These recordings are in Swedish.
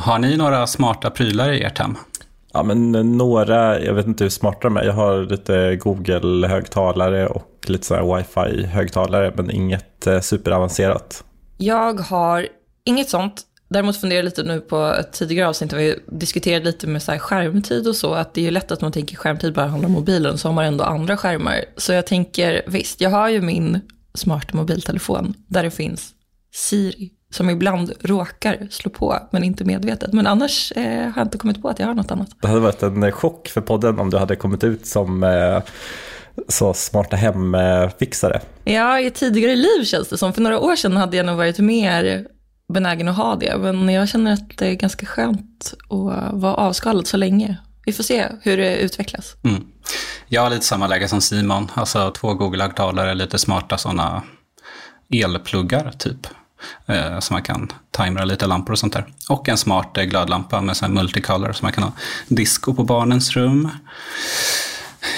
Har ni några smarta prylar i ert hem? Ja, men några, jag vet inte hur smarta de är. Jag har lite Google-högtalare och lite så här wifi-högtalare, men inget eh, superavancerat. Jag har inget sånt. Däremot funderar jag lite nu på ett tidigare avsnitt där vi diskuterade lite med så här skärmtid och så, att det är ju lätt att man tänker skärmtid bara handlar om mobilen, så har man ändå andra skärmar. Så jag tänker, visst, jag har ju min smarta mobiltelefon där det finns Siri, som ibland råkar slå på, men inte medvetet. Men annars eh, har jag inte kommit på att jag har något annat. Det hade varit en eh, chock för podden om du hade kommit ut som eh, så smarta hemfixare. Ja, i tidigare liv känns det som. För några år sedan hade jag nog varit mer benägen att ha det. Men jag känner att det är ganska skönt att vara avskalad så länge. Vi får se hur det utvecklas. Mm. Jag har lite samma läge som Simon. Alltså två Google-högtalare, lite smarta sådana elpluggar typ. Eh, så man kan timera lite lampor och sånt där. Och en smart eh, glödlampa med sån multicolor så man kan ha disco på barnens rum.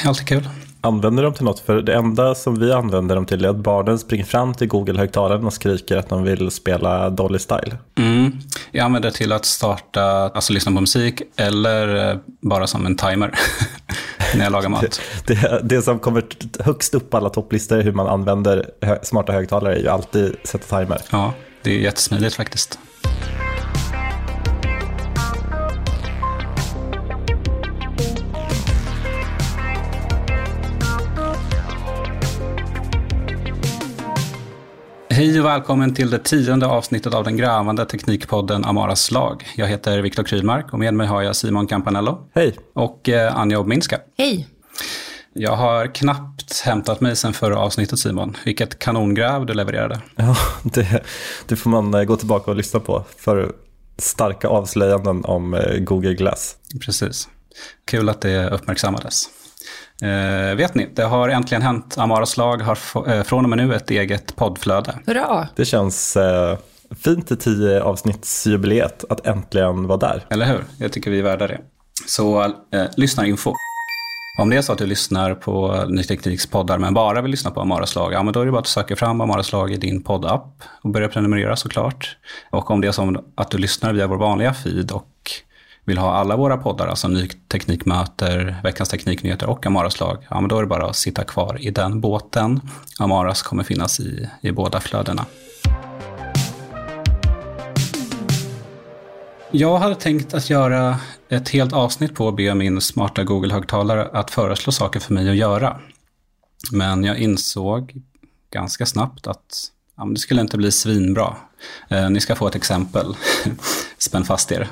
Alltid kul. Använder de till något? För det enda som vi använder dem till är att barnen springer fram till Google-högtalaren och skriker att de vill spela Dolly Style. Mm. Jag använder det till att starta, alltså lyssna på musik eller eh, bara som en timer när jag lagar mat. Det, det, det som kommer högst upp på alla topplistor hur man använder hö, smarta högtalare är ju alltid sätta timer. Ja, det är jättesmidigt faktiskt. Hej och välkommen till det tionde avsnittet av den grävande teknikpodden Amaras lag. Jag heter Viktor Krylmark och med mig har jag Simon Campanello. Hej. Och eh, Anja Obminska. Hej. Jag har knappt hämtat mig sen förra avsnittet Simon. Vilket kanongräv du levererade. Ja, det, det får man eh, gå tillbaka och lyssna på för starka avslöjanden om eh, Google Glass. Precis. Kul att det uppmärksammades. Eh, vet ni, det har äntligen hänt. Amaras lag har eh, från och med nu ett eget poddflöde. Hurra! Det känns eh, fint i tio avsnittsjubileet att äntligen vara där. Eller hur? Jag tycker vi är värda det. Så eh, lyssnarinfo. Om det är så att du lyssnar på Ny Tekniks poddar men bara vill lyssna på Amaras lag, ja men då är det bara att söka fram Amaras lag i din poddapp och börja prenumerera såklart. Och om det är så att du lyssnar via vår vanliga feed och vill ha alla våra poddar, alltså Ny Teknikmöter, Veckans Tekniknyheter och Amaras lag, ja men då är det bara att sitta kvar i den båten. Amaras kommer finnas i, i båda flödena. Jag hade tänkt att göra ett helt avsnitt på att be min smarta Google-högtalare att föreslå saker för mig att göra. Men jag insåg ganska snabbt att ja, det skulle inte bli svinbra. Eh, ni ska få ett exempel. Spänn fast er.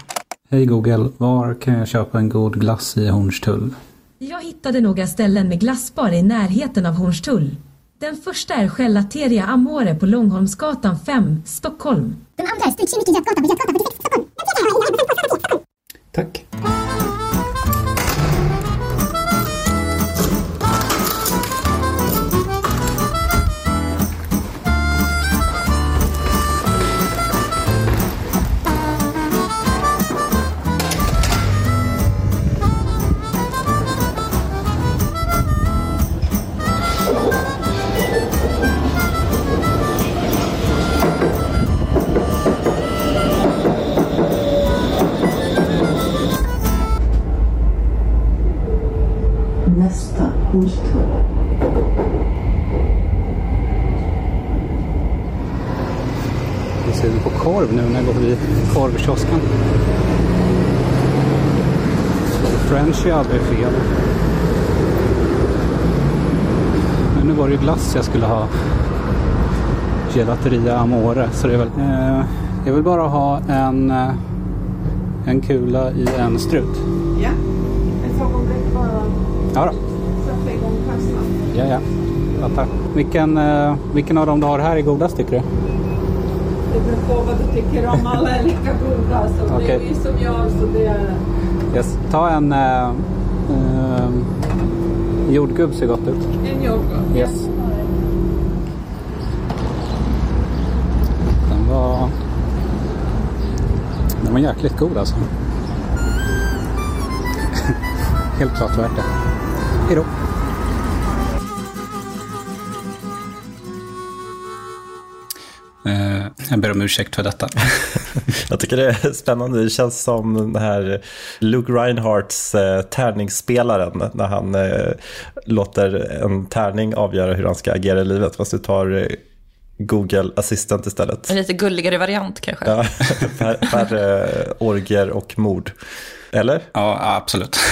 Hej Google, var kan jag köpa en god glass i Hornstull? Jag hittade några ställen med glassbar i närheten av Hornstull. Den första är Gelateria Amore på Långholmsgatan 5, Stockholm. Den andra är Stryk Götgatan på Götgatan 46, Stockholm. Den tredje är. Tack. Korv nu när jag går förbi korvkiosken. French är aldrig fel. Men nu var det ju glass jag skulle ha. Gelateria Amore. Så det är väl, eh, jag vill bara ha en, eh, en kula i en strut. Ja, om det bara Ja då. sätta igång kassan. Ja, ja. Fattar. Vilken, eh, vilken av dem du har här är godast tycker du? Det beror på vad du tycker om. Alla är lika goda. Så det Okej. är vi som gör. Så det är... Yes. Ta en uh, uh, jordgubb ser gott ut. En yoghurt. Yes. Den var... Den var jäkligt god alltså. Helt klart värt det. Hejdå. Jag ber om ursäkt för detta. Jag tycker det är spännande. Det känns som den här Luke Reinhardts eh, tärningsspelaren när han eh, låter en tärning avgöra hur han ska agera i livet. Fast du tar eh, Google Assistant istället. En lite gulligare variant kanske. Ja, fär- färre orger och mord. Eller? Ja, absolut.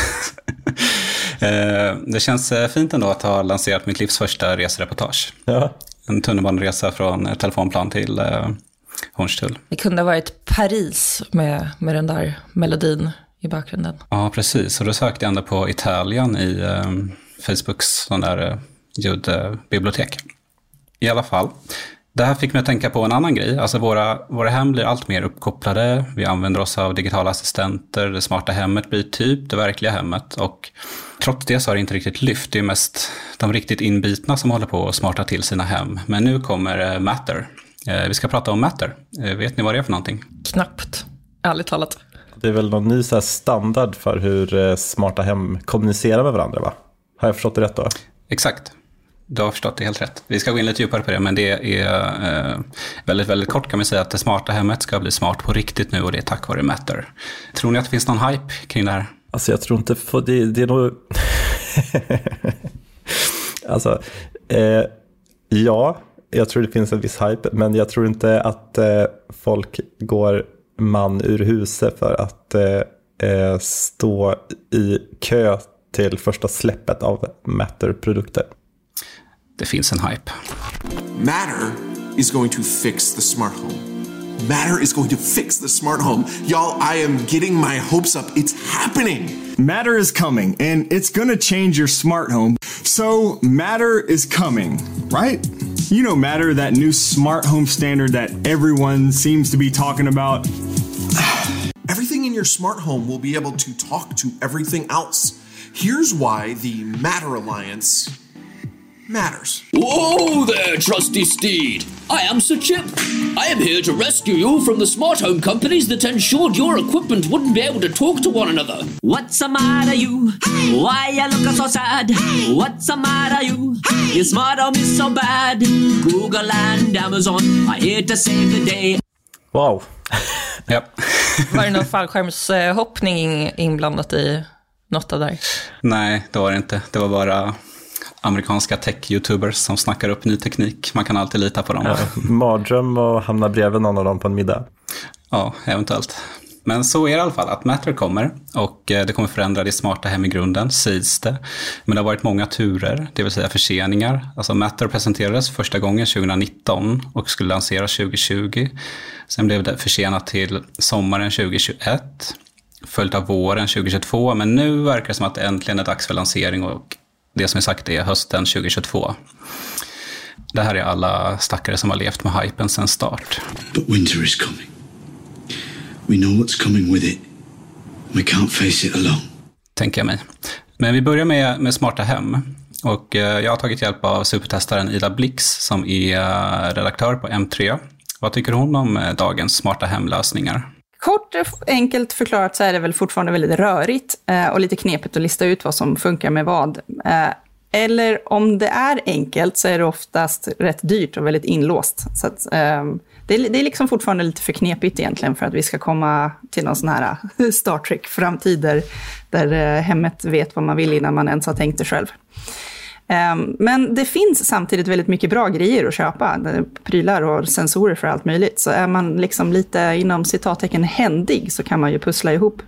Eh, det känns eh, fint ändå att ha lanserat mitt livs första resereportage. Ja. En tunnelbaneresa från eh, telefonplan till eh, Hornstull. Det kunde ha varit Paris med, med den där melodin i bakgrunden. Ja, precis. Och då sökte jag ändå på Italien i eh, Facebooks sån där eh, ljudbibliotek. I alla fall. Det här fick mig att tänka på en annan grej. Alltså våra, våra hem blir allt mer uppkopplade. Vi använder oss av digitala assistenter. Det smarta hemmet blir typ det verkliga hemmet. Och trots det så har det inte riktigt lyft. Det är mest de riktigt inbitna som håller på att smarta till sina hem. Men nu kommer eh, Matter. Eh, vi ska prata om Matter. Eh, vet ni vad det är för någonting? Knappt, ärligt talat. Det är väl någon ny så här standard för hur eh, smarta hem kommunicerar med varandra va? Har jag förstått det rätt då? Exakt. Du har förstått det helt rätt. Vi ska gå in lite djupare på det, men det är eh, väldigt, väldigt kort kan man säga att det smarta hemmet ska bli smart på riktigt nu och det är tack vare Matter. Tror ni att det finns någon hype kring det här? Alltså jag tror inte, för det, det är nog... alltså, eh, ja, jag tror det finns en viss hype, men jag tror inte att eh, folk går man ur huset för att eh, eh, stå i kö till första släppet av Matter-produkter. Det finns en hype. Matter is going to fix the smart home. Matter is going to fix the smart home. Y'all, I am getting my hopes up. It's happening. Matter is coming and it's going to change your smart home. So, Matter is coming, right? You know, Matter, that new smart home standard that everyone seems to be talking about. Everything in your smart home will be able to talk to everything else. Here's why the Matter Alliance matters. Whoa there, trusty steed! I am Sir Chip. I am here to rescue you from the smart home companies that ensured your equipment wouldn't be able to talk to one another. What's the matter, you? Why you looking so sad? What's the matter, you? Your smart home is so bad. Google and Amazon are here to save the day. Wow. yep. Var det någon fallskärmshoppning inblandat i något av det där? Nej, det var det inte. Det var bara amerikanska tech-youtubers som snackar upp ny teknik. Man kan alltid lita på dem. Ja, mardröm och hamna bredvid någon av dem på en middag. Ja, eventuellt. Men så är det i alla fall, att Matter kommer och eh, det kommer förändra det smarta hem i grunden, sägs det. Men det har varit många turer, det vill säga förseningar. Alltså Matter presenterades första gången 2019 och skulle lanseras 2020. Sen blev det försenat till sommaren 2021, följt av våren 2022. Men nu verkar det som att det äntligen är dags för lansering och det som är sagt är hösten 2022. Det här är alla stackare som har levt med hypen sedan start. But winter is coming. We know what's coming with it. We can't face it alone. Tänker jag mig. Men vi börjar med, med smarta hem. Och eh, jag har tagit hjälp av supertestaren Ida Blix som är eh, redaktör på M3. Vad tycker hon om eh, dagens smarta hemlösningar? Kort och enkelt förklarat så är det väl fortfarande väldigt rörigt eh, och lite knepigt att lista ut vad som funkar med vad. Eh, eller om det är enkelt så är det oftast rätt dyrt och väldigt inlåst. Så att, ehm, det, är, det är liksom fortfarande lite för knepigt egentligen för att vi ska komma till någon sån här eh, Star Trek-framtid där, där hemmet vet vad man vill innan man ens har tänkt det själv. Ehm, men det finns samtidigt väldigt mycket bra grejer att köpa. Prylar och sensorer för allt möjligt. Så är man liksom lite inom citattecken händig så kan man ju pussla ihop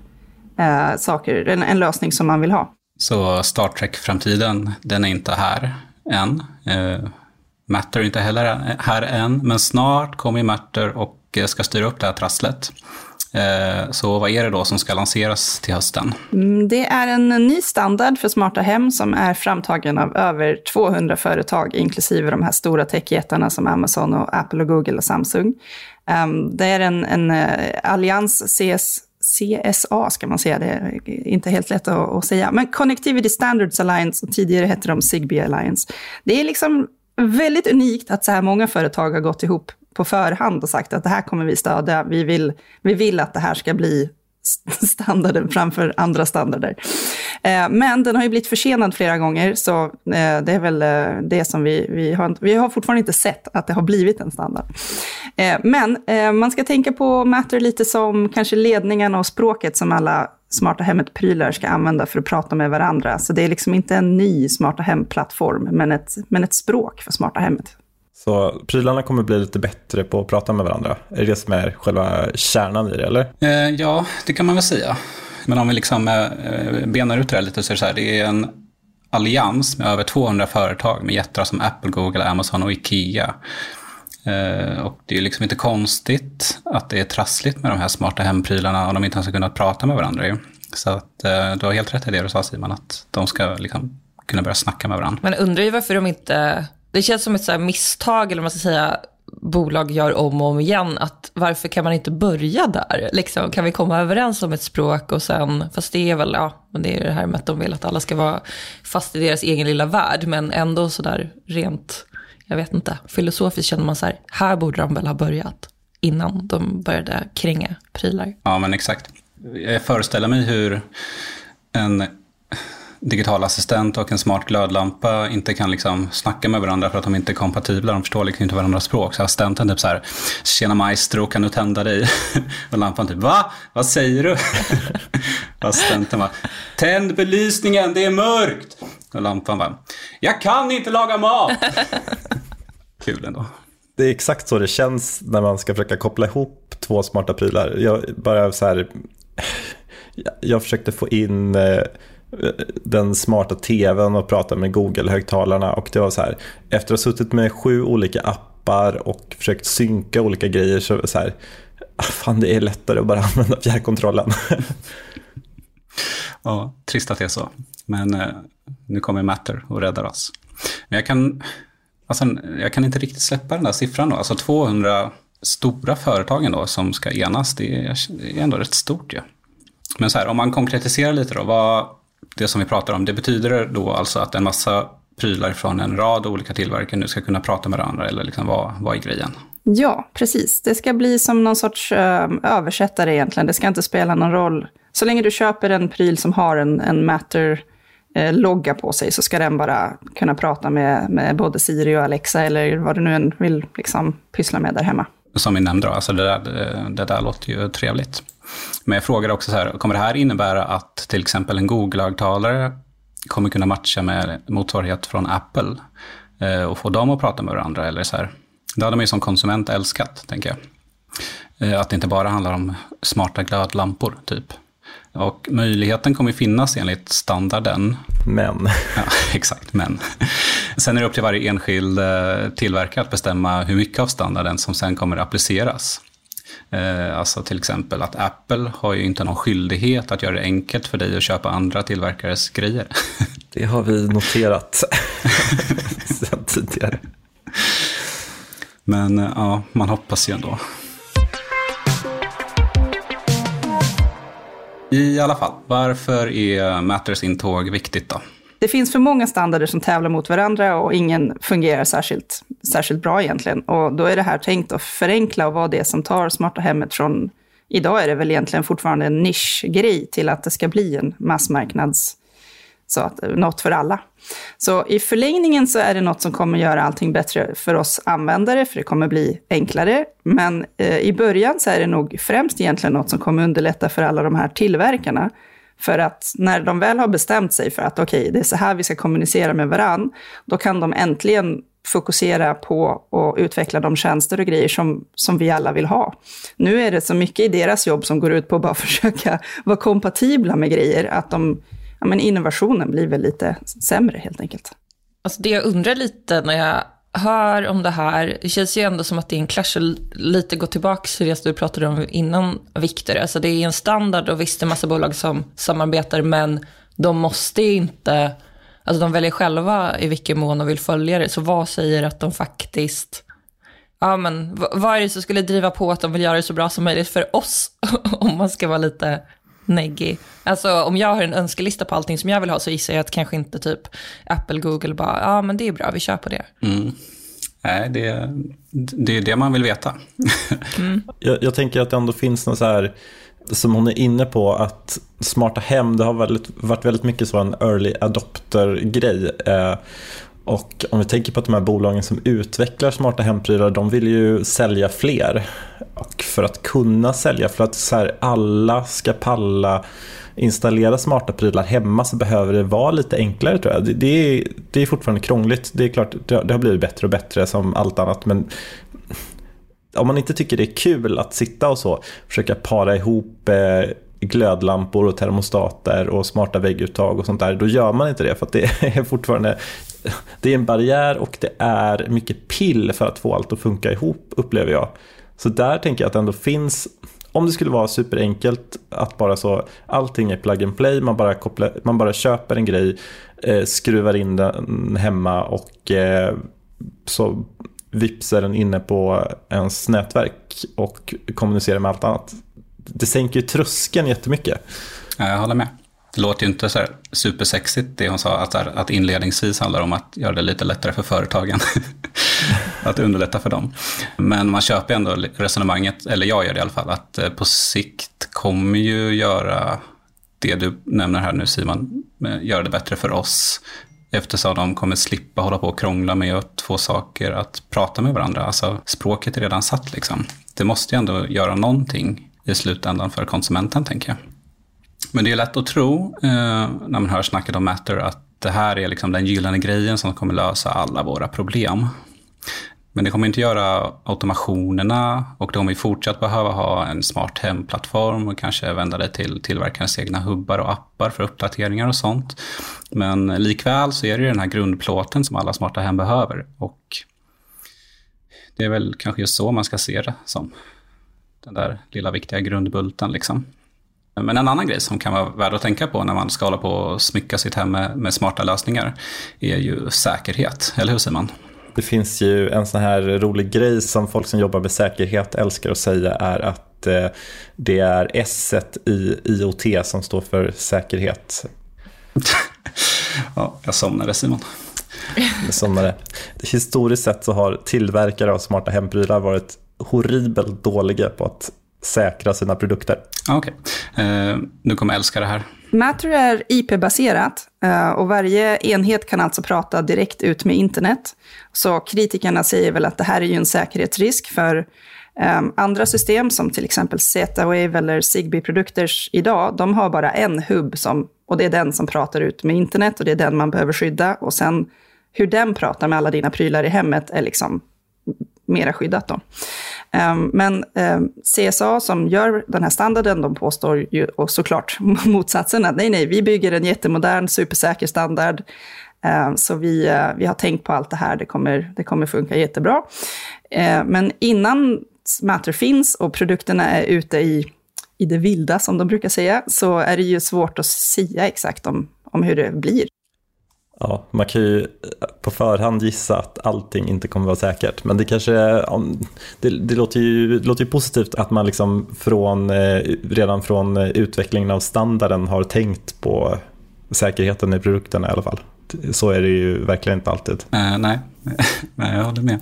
eh, saker, en, en, lösning som man vill ha. Så Star Trek-framtiden, den är inte här än. Uh, Matter är inte heller här än, men snart kommer Matter och ska styra upp det här trasslet. Eh, så vad är det då som ska lanseras till hösten? Mm, det är en ny standard för smarta hem som är framtagen av över 200 företag, inklusive de här stora techjättarna som Amazon, och Apple, och Google och Samsung. Ehm, det är en, en eh, allians CS, CSA, ska man säga. Det är inte helt lätt att, att säga. Men Connectivity Standards Alliance, och tidigare hette de Zigbee Alliance. Det är liksom väldigt unikt att så här många företag har gått ihop på förhand och sagt att det här kommer vi stödja. Vi vill, vi vill att det här ska bli standarden framför andra standarder. Eh, Men den har ju blivit försenad flera gånger, så eh, det är väl eh, det som vi, vi har, vi har fortfarande inte sett att det har blivit en standard. Eh, men eh, man ska tänka på Matter lite som kanske ledningarna och språket som alla smarta hemmet-prylar ska använda för att prata med varandra. Så det är liksom inte en ny smarta hem-plattform, men ett, men ett språk för smarta hemmet. Så prylarna kommer bli lite bättre på att prata med varandra. Är det det som är själva kärnan i det, eller? Eh, Ja, det kan man väl säga. Men om vi liksom eh, benar ut det här lite så är det så här, det är en allians med över 200 företag med jättar som Apple, Google, Amazon och Ikea. Eh, Och det är liksom inte konstigt att det är trassligt med de här smarta hemprylarna om de inte ens har kunnat prata med varandra. ju. Så att, eh, du har helt rätt i det du sa Simon, att de ska liksom kunna börja snacka med varandra. Man undrar ju varför de inte... Det känns som ett så här misstag, eller vad man ska säga, bolag gör om och om igen. Att varför kan man inte börja där? Liksom, kan vi komma överens om ett språk och sen, fast det är väl, ja, men det är det här med att de vill att alla ska vara fast i deras egen lilla värld, men ändå sådär rent, jag vet inte, filosofiskt känner man så här, här borde de väl ha börjat innan de började kränga prylar. Ja, men exakt. Jag föreställer mig hur en digital assistent och en smart glödlampa inte kan liksom snacka med varandra för att de inte är kompatibla. De förstår liksom inte varandras språk. Så assistenten typ så här, tjena maestro, kan du tända dig? Och lampan typ, va? Vad säger du? Assistenten bara, tänd belysningen, det är mörkt. Och lampan bara, jag kan inte laga mat. Kul ändå. Det är exakt så det känns när man ska försöka koppla ihop två smarta prylar. Jag, bara så här, jag försökte få in eh, den smarta tvn och prata med Google-högtalarna och det var så här, efter att ha suttit med sju olika appar och försökt synka olika grejer så, så här, ah, fan det är lättare att bara använda fjärrkontrollen. Ja, trist att det är så. Men eh, nu kommer Matter och räddar oss. Men jag kan, alltså, jag kan inte riktigt släppa den där siffran då. Alltså 200 stora företagen då som ska enas, det är, det är ändå rätt stort ju. Men så här, om man konkretiserar lite då, vad det som vi pratar om, det betyder då alltså att en massa prylar från en rad olika tillverkare nu ska kunna prata med varandra eller liksom vad, vad är grejen? Ja, precis. Det ska bli som någon sorts eh, översättare egentligen. Det ska inte spela någon roll. Så länge du köper en pryl som har en, en Matter-logga på sig så ska den bara kunna prata med, med både Siri och Alexa eller vad du nu än vill liksom pyssla med där hemma. Som vi nämnde då, alltså det där, det, det där låter ju trevligt. Men jag frågar också så här, kommer det här innebära att till exempel en Google-högtalare kommer kunna matcha med motsvarighet från Apple eh, och få dem att prata med varandra? Eller så här? Det hade man ju som konsument älskat, tänker jag. Eh, att det inte bara handlar om smarta glödlampor, typ. Och möjligheten kommer finnas enligt standarden. Men. Ja, exakt, men. Sen är det upp till varje enskild eh, tillverkare att bestämma hur mycket av standarden som sen kommer appliceras. Eh, Alltså till exempel att Apple har ju inte någon skyldighet att göra det enkelt för dig att köpa andra tillverkares grejer. Det har vi noterat sen tidigare. Men eh, ja, man hoppas ju ändå. I alla fall, varför är Matters intåg viktigt då? Det finns för många standarder som tävlar mot varandra och ingen fungerar särskilt, särskilt bra egentligen. Och då är det här tänkt att förenkla och vara det som tar smarta hemmet från... Idag är det väl egentligen fortfarande en nischgrej till att det ska bli en massmarknads... Så att, något för alla. Så i förlängningen så är det något som kommer göra allting bättre för oss användare, för det kommer bli enklare. Men eh, i början så är det nog främst egentligen något som kommer underlätta för alla de här tillverkarna. För att när de väl har bestämt sig för att okej, okay, det är så här vi ska kommunicera med varann, då kan de äntligen fokusera på att utveckla de tjänster och grejer som, som vi alla vill ha. Nu är det så mycket i deras jobb som går ut på att bara försöka vara kompatibla med grejer, att de, ja, men innovationen blir väl lite sämre helt enkelt. Alltså det jag undrar lite när jag hör om det här, det känns ju ändå som att det är en clash lite gå tillbaka till det du pratade om innan, Viktor. Alltså det är en standard och visst det är massa bolag som samarbetar, men de måste inte, alltså de väljer själva i vilken mån de vill följa det. Så vad säger att de faktiskt, ja men vad är det som skulle driva på att de vill göra det så bra som möjligt för oss, om man ska vara lite neggig. Alltså om jag har en önskelista på allting som jag vill ha så gissar jag att kanske inte typ Apple, Google bara, ja men det är bra, vi kör på det. Mm. Nej, det, det är det man vill veta. Jag, jag tänker att det ändå finns något så här, som hon är inne på, att smarta hem, det har väldigt, varit väldigt mycket så en early adopter-grej. Eh, och om vi tänker på att de här bolagen som utvecklar smarta hemprylar, de vill ju sälja fler. Och för att kunna sälja, för att så här, alla ska palla installera smarta prylar hemma så behöver det vara lite enklare tror jag. Det, det, är, det är fortfarande krångligt. Det är klart, det har, blivit bättre och bättre som allt annat. Men om man inte tycker det är kul att sitta och så försöka para ihop eh, glödlampor och termostater och smarta vägguttag och sånt där, då gör man inte det för att det är fortfarande det är en barriär och det är mycket pill för att få allt att funka ihop upplever jag. Så där tänker jag att det ändå finns om det skulle vara superenkelt att bara så allting är plug and play, man bara, kopplar, man bara köper en grej, eh, skruvar in den hemma och eh, så vips är den inne på ens nätverk och kommunicerar med allt annat. Det sänker ju tröskeln jättemycket. Ja, jag håller med. Det låter ju inte så här supersexigt det hon sa, att, att inledningsvis handlar om att göra det lite lättare för företagen. att underlätta för dem. Men man köper ändå resonemanget, eller jag gör det i alla fall, att eh, på sikt kommer ju göra det du nämner här nu Simon, eh, göra det bättre för oss. Eftersom de kommer slippa hålla på och krångla med att få saker att prata med varandra. Alltså språket är redan satt liksom. Det måste ju ändå göra någonting i slutändan för konsumenten tänker jag. Men det är lätt att tro eh, när man hör snacket om Matter att det här är liksom den gyllene grejen som kommer lösa alla våra problem. Men det kommer inte göra automationerna och de kommer fortsatt behöva ha en smart hemplattform och kanske vända det till tillverkarens egna hubbar och appar för uppdateringar och sånt. Men likväl så är det den här grundplåten som alla smarta hem behöver och det är väl kanske just så man ska se det som. Den där lilla viktiga grundbulten liksom. Men en annan grej som kan vara värd att tänka på när man ska hålla på och smycka sitt hem med, med smarta lösningar är ju säkerhet, eller hur Simon? Det finns ju en sån här rolig grej som folk som jobbar med säkerhet älskar att säga är att eh, det är S i IoT som står för säkerhet. ja, jag somnade Simon. Jag somnade. Historiskt sett så har tillverkare av smarta hemprylar varit horribelt dåliga på att säkra sina produkter. Okej, okay. eh, nu kommer jag älska det här. Matter är IP-baserat och varje enhet kan alltså prata direkt ut med internet. Så kritikerna säger väl att det här är ju en säkerhetsrisk för um, andra system som till exempel Z-Wave eller Zigbee-produkter idag, de har bara en hubb som, och det är den som pratar ut med internet och det är den man behöver skydda. Och sen hur den pratar med alla dina prylar i hemmet är liksom mera skyddat. Då. Ehm, men ehm, CSA som gör den här standarden, de påstår ju och såklart motsatsen, att nej, nej, vi bygger en jättemodern, supersäker standard. Ehm, så vi, eh, vi har tänkt på allt det här, det kommer, det kommer funka jättebra. Men innan Matter finns och produkterna är ute i, i det vilda, som de brukar säga, så är det ju svårt att säga exakt om, om hur det blir. Ja, man kan ju på förhand gissa att allting inte kommer vara säkert. Men det kanske det, det, låter, ju, det låter ju positivt att man liksom från, redan från utvecklingen av standarden har tänkt på säkerheten i produkterna i alla fall. Så är det ju verkligen inte alltid. Uh, nej. nej, jag håller med.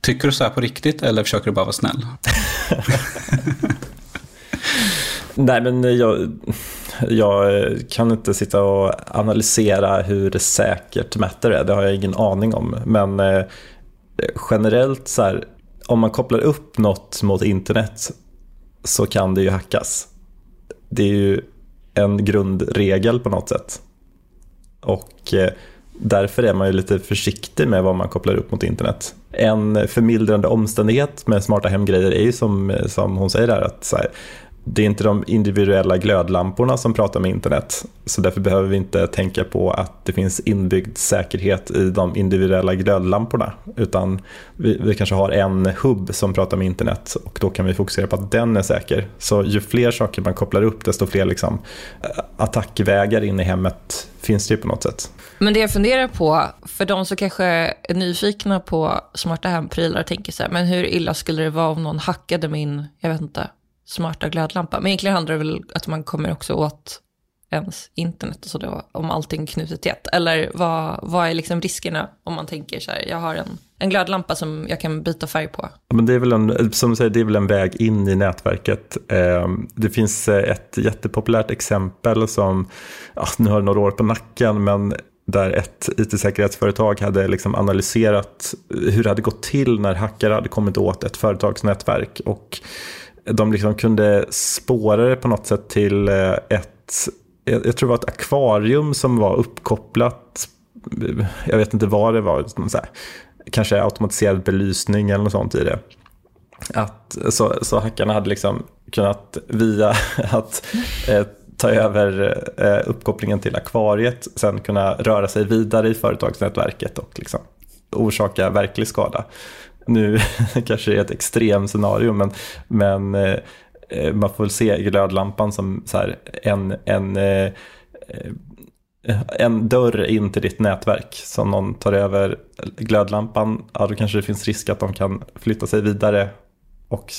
Tycker du så här på riktigt eller försöker du bara vara snäll? nej, men jag jag eh, kan inte sitta och analysera hur säkert Matter är, det har jag ingen aning om. Men eh, generellt så här, om man kopplar upp något mot internet så kan det ju hackas. Det är ju en grundregel på något sätt. Och eh, därför är man ju lite försiktig med vad man kopplar upp mot internet. En förmildrande omständighet med smarta hemgrejer är ju som, eh, som hon säger där att så här, det är inte de individuella glödlamporna som pratar med internet. Så därför behöver vi inte tänka på att det finns inbyggd säkerhet i de individuella glödlamporna. Utan vi, vi kanske har en hubb som pratar med internet och då kan vi fokusera på att den är säker. Så ju fler saker man kopplar upp desto fler liksom, eh, attackvägar in i hemmet finns det ju på något sätt. Men det jag funderar på, för de som kanske är nyfikna på smarta hemprylar tänker så här, men hur illa skulle det vara om någon hackade min, jag vet inte, smarta glödlampa? Men egentligen handlar det väl att man kommer också åt ens internet och så då, om allting knutet till ett. Eller vad, vad är liksom riskerna om man tänker så här, jag har en, en glödlampa som jag kan byta färg på? Men det är väl en, som du säger, det är väl en väg in i nätverket. Eh, det finns eh, ett jättepopulärt exempel som, ja, nu har det några år på nacken, men där ett it-säkerhetsföretag hade liksom analyserat hur det hade gått till när hackare hade kommit åt ett företagsnätverk. Och de liksom kunde spåra det på något sätt till eh, ett, jag tror det var ett akvarium som var uppkopplat, jag vet inte vad det var, så här, kanske automatiserad belysning eller något sånt i det. Att, så, så hackarna hade liksom kunnat via att eh, ta över eh, uppkopplingen till akvariet, sen kunna röra sig vidare i företagsnätverket och liksom orsaka verklig skada. Nu kanske det är ett extremscenario, men, men eh, man får väl se glödlampan som så här, en, en, eh, en dörr in till ditt nätverk. Så om någon tar över glödlampan, ja, då kanske det finns risk att de kan flytta sig vidare och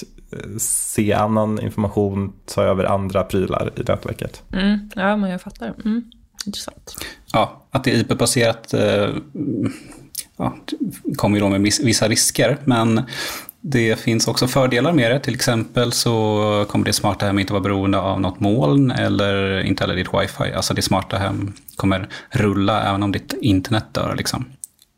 se annan information, ta över andra prylar i nätverket. Mm, ja, men jag fattar. Mm, intressant. Ja, att det är IP-baserat eh, ja, kommer ju då med vissa risker, men det finns också fördelar med det. Till exempel så kommer det smarta hem inte vara beroende av något moln eller inte heller ditt wifi. Alltså det smarta hem kommer rulla även om ditt internet dör. Liksom.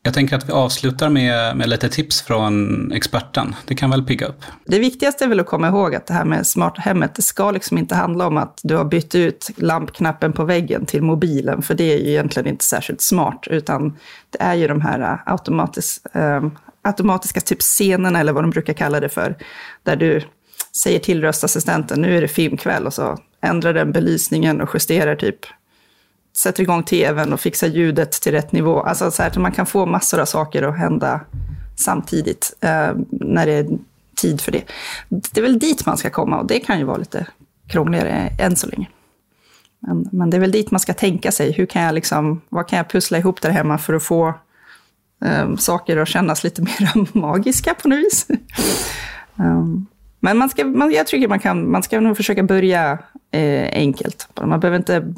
Jag tänker att vi avslutar med, med lite tips från experten. Det kan väl pigga upp? Det viktigaste är väl att komma ihåg att det här med smarta hemmet, det ska liksom inte handla om att du har bytt ut lampknappen på väggen till mobilen, för det är ju egentligen inte särskilt smart, utan det är ju de här äh, automatis, eh, automatiska typ scenerna, eller vad de brukar kalla det för, där du säger till röstassistenten, nu är det filmkväll, och så ändrar den belysningen och justerar typ sätter igång tvn och fixar ljudet till rätt nivå. Alltså så här, man kan få massor av saker att hända samtidigt eh, när det är tid för det. Det är väl dit man ska komma och det kan ju vara lite krångligare än så länge. Men, men det är väl dit man ska tänka sig. Hur kan jag liksom, vad kan jag pussla ihop där hemma för att få eh, saker att kännas lite mer magiska på något vis? um, men man ska, man, jag tycker man, kan, man ska nog försöka börja eh, enkelt. Man behöver inte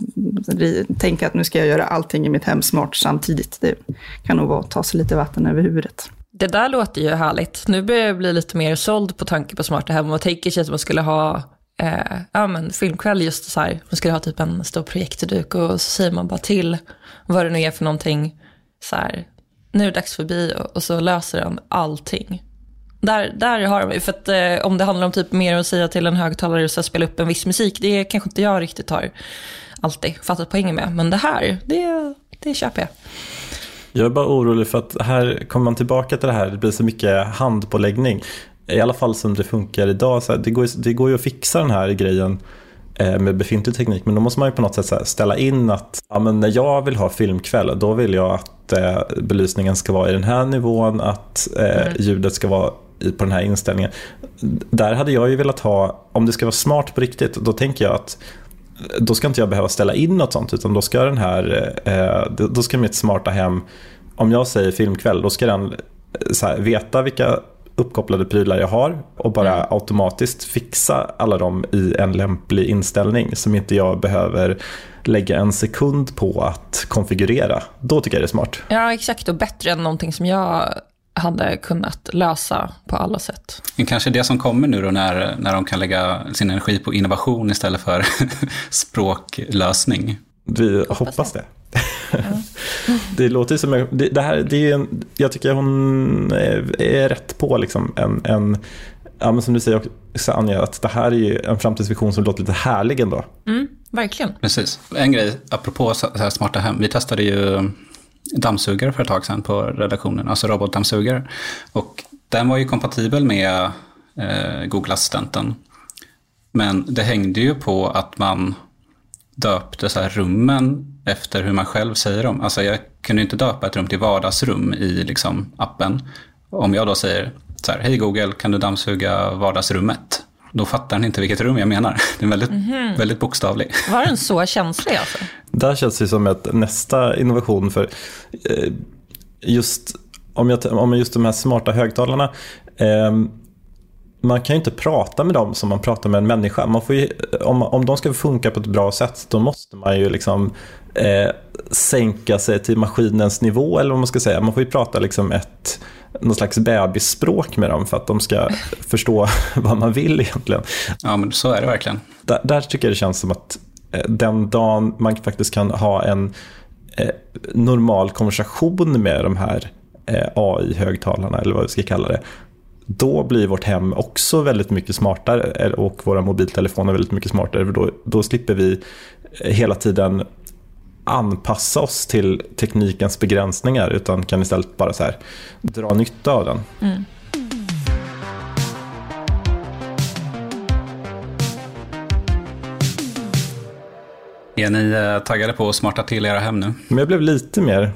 tänka att nu ska jag göra allting i mitt hem smart samtidigt. Det kan nog vara att ta sig lite vatten över huvudet. Det där låter ju härligt. Nu börjar jag bli lite mer såld på tanke på smarta hem och tänker sig att man skulle ha eh, ja, men filmkväll just så här. Man skulle ha typ en stor projektorduk och så säger man bara till vad det nu är för någonting. Så här, nu är det dags för bio och så löser den allting. Där, där har de för att eh, om det handlar om typ mer att säga till en högtalare och spela upp en viss musik, det kanske inte jag riktigt har alltid fattat poängen med. Men det här, det, det köper jag. Jag är bara orolig för att här kommer man tillbaka till det här, det blir så mycket handpåläggning. I alla fall som det funkar idag, så här, det, går, det går ju att fixa den här grejen eh, med befintlig teknik, men då måste man ju på något sätt ställa in att ja, men när jag vill ha filmkväll, då vill jag att eh, belysningen ska vara i den här nivån, att eh, mm. ljudet ska vara på den här inställningen. Där hade jag ju velat ha, om det ska vara smart på riktigt, då tänker jag att då ska inte jag behöva ställa in något sånt, utan då ska den här, eh, då ska mitt smarta hem, om jag säger filmkväll, då ska den eh, här, veta vilka uppkopplade prylar jag har och bara mm. automatiskt fixa alla dem i en lämplig inställning som inte jag behöver lägga en sekund på att konfigurera. Då tycker jag det är smart. Ja, exakt och bättre än någonting som jag hade kunnat lösa på alla sätt. Kanske det som kommer nu då när, när de kan lägga sin energi på innovation istället för språklösning. Vi hoppas, hoppas det. Ja. det låter som, det, det här, det är en, jag tycker hon är, är rätt på liksom en, en ja, men som du säger också Anja, att det här är ju en framtidsvision som låter lite härlig ändå. Mm, verkligen. Precis. En grej apropå så här smarta hem, vi testade ju dammsugare för ett tag sedan på redaktionen, alltså robotdammsugare. Och den var ju kompatibel med eh, Google Assistenten. Men det hängde ju på att man döpte så här rummen efter hur man själv säger dem. Alltså jag kunde inte döpa ett rum till vardagsrum i liksom appen. Om jag då säger så här, hej Google, kan du dammsuga vardagsrummet? Då fattar den inte vilket rum jag menar. Det är väldigt, Mhm. väldigt bokstavlig. Var den så känslig alltså? Där känns det som ett nästa innovation för eh, just om, jag, om just de här smarta högtalarna. Man kan ju inte prata med dem som man pratar med en människa. Man får ju, om, om de ska funka på ett bra sätt då måste man ju liksom eh, sänka sig till maskinens nivå eller vad man ska säga. Man får ju prata liksom ett någon slags bebisspråk med dem för att de ska förstå vad man vill egentligen. Ja, men så är det verkligen. Där, där tycker jag det känns som att eh, den dagen man faktiskt kan ha en eh, normal konversation med de här eh, AI-högtalarna eller vad vi ska kalla det. Då blir vårt hem också väldigt mycket smartare eh, och våra mobiltelefoner väldigt mycket smartare. För då, då slipper vi eh, hela tiden anpassa oss till teknikens begränsningar utan kan istället bara så här dra nytta av den. Mm. Är ni eh, taggade på att smarta till era hem nu? Men jag blev lite mer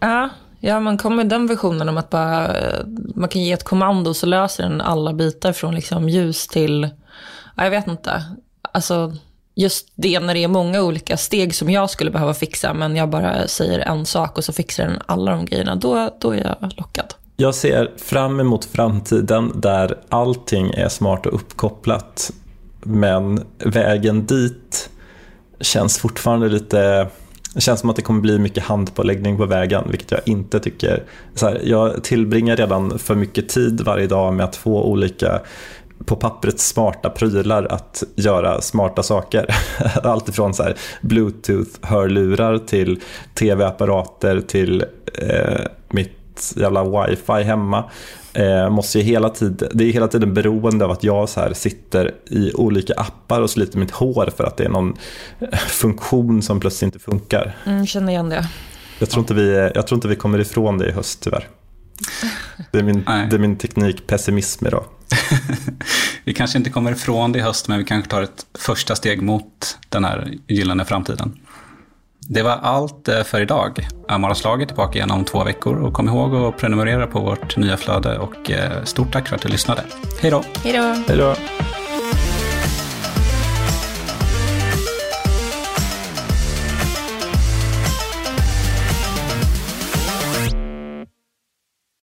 Ja, ja man kommer med den versionen om att bara, eh, man kan ge ett kommando så löser den alla bitar från liksom ljus till, ja, jag vet inte. Alltså just det när det är många olika steg som jag skulle behöva fixa men jag bara säger en sak och så fixar den alla de grejerna, då, då är jag lockad. Jag ser fram emot framtiden där allting är smart och uppkopplat. Men vägen dit känns fortfarande lite... Det känns som att det kommer bli mycket handpåläggning på vägen, vilket jag inte tycker. Så här, jag tillbringar redan för mycket tid varje dag med att få olika på pappret smarta prylar att göra smarta saker. Allt ifrån så här bluetooth-hörlurar till tv-apparater till eh, mitt jävla wifi hemma. Eh, måste ju hela tiden, det är hela tiden beroende av att jag så här sitter i olika appar och sliter mitt hår för att det är någon eh, funktion som plötsligt inte funkar. Mm, känner igen det. Jag tror, inte vi, jag tror inte vi kommer ifrån det i höst tyvärr. Det är min, det är min teknikpessimism idag. Vi kanske inte kommer ifrån det i höst, men vi kanske tar ett första steg mot den här gyllene framtiden. Det var allt eh, för idag. Amaraslaget är tillbaka igen om två veckor och kom ihåg att prenumerera på vårt nya flöde och eh, stort tack för att du lyssnade. Hej då! Hej då! Hej då!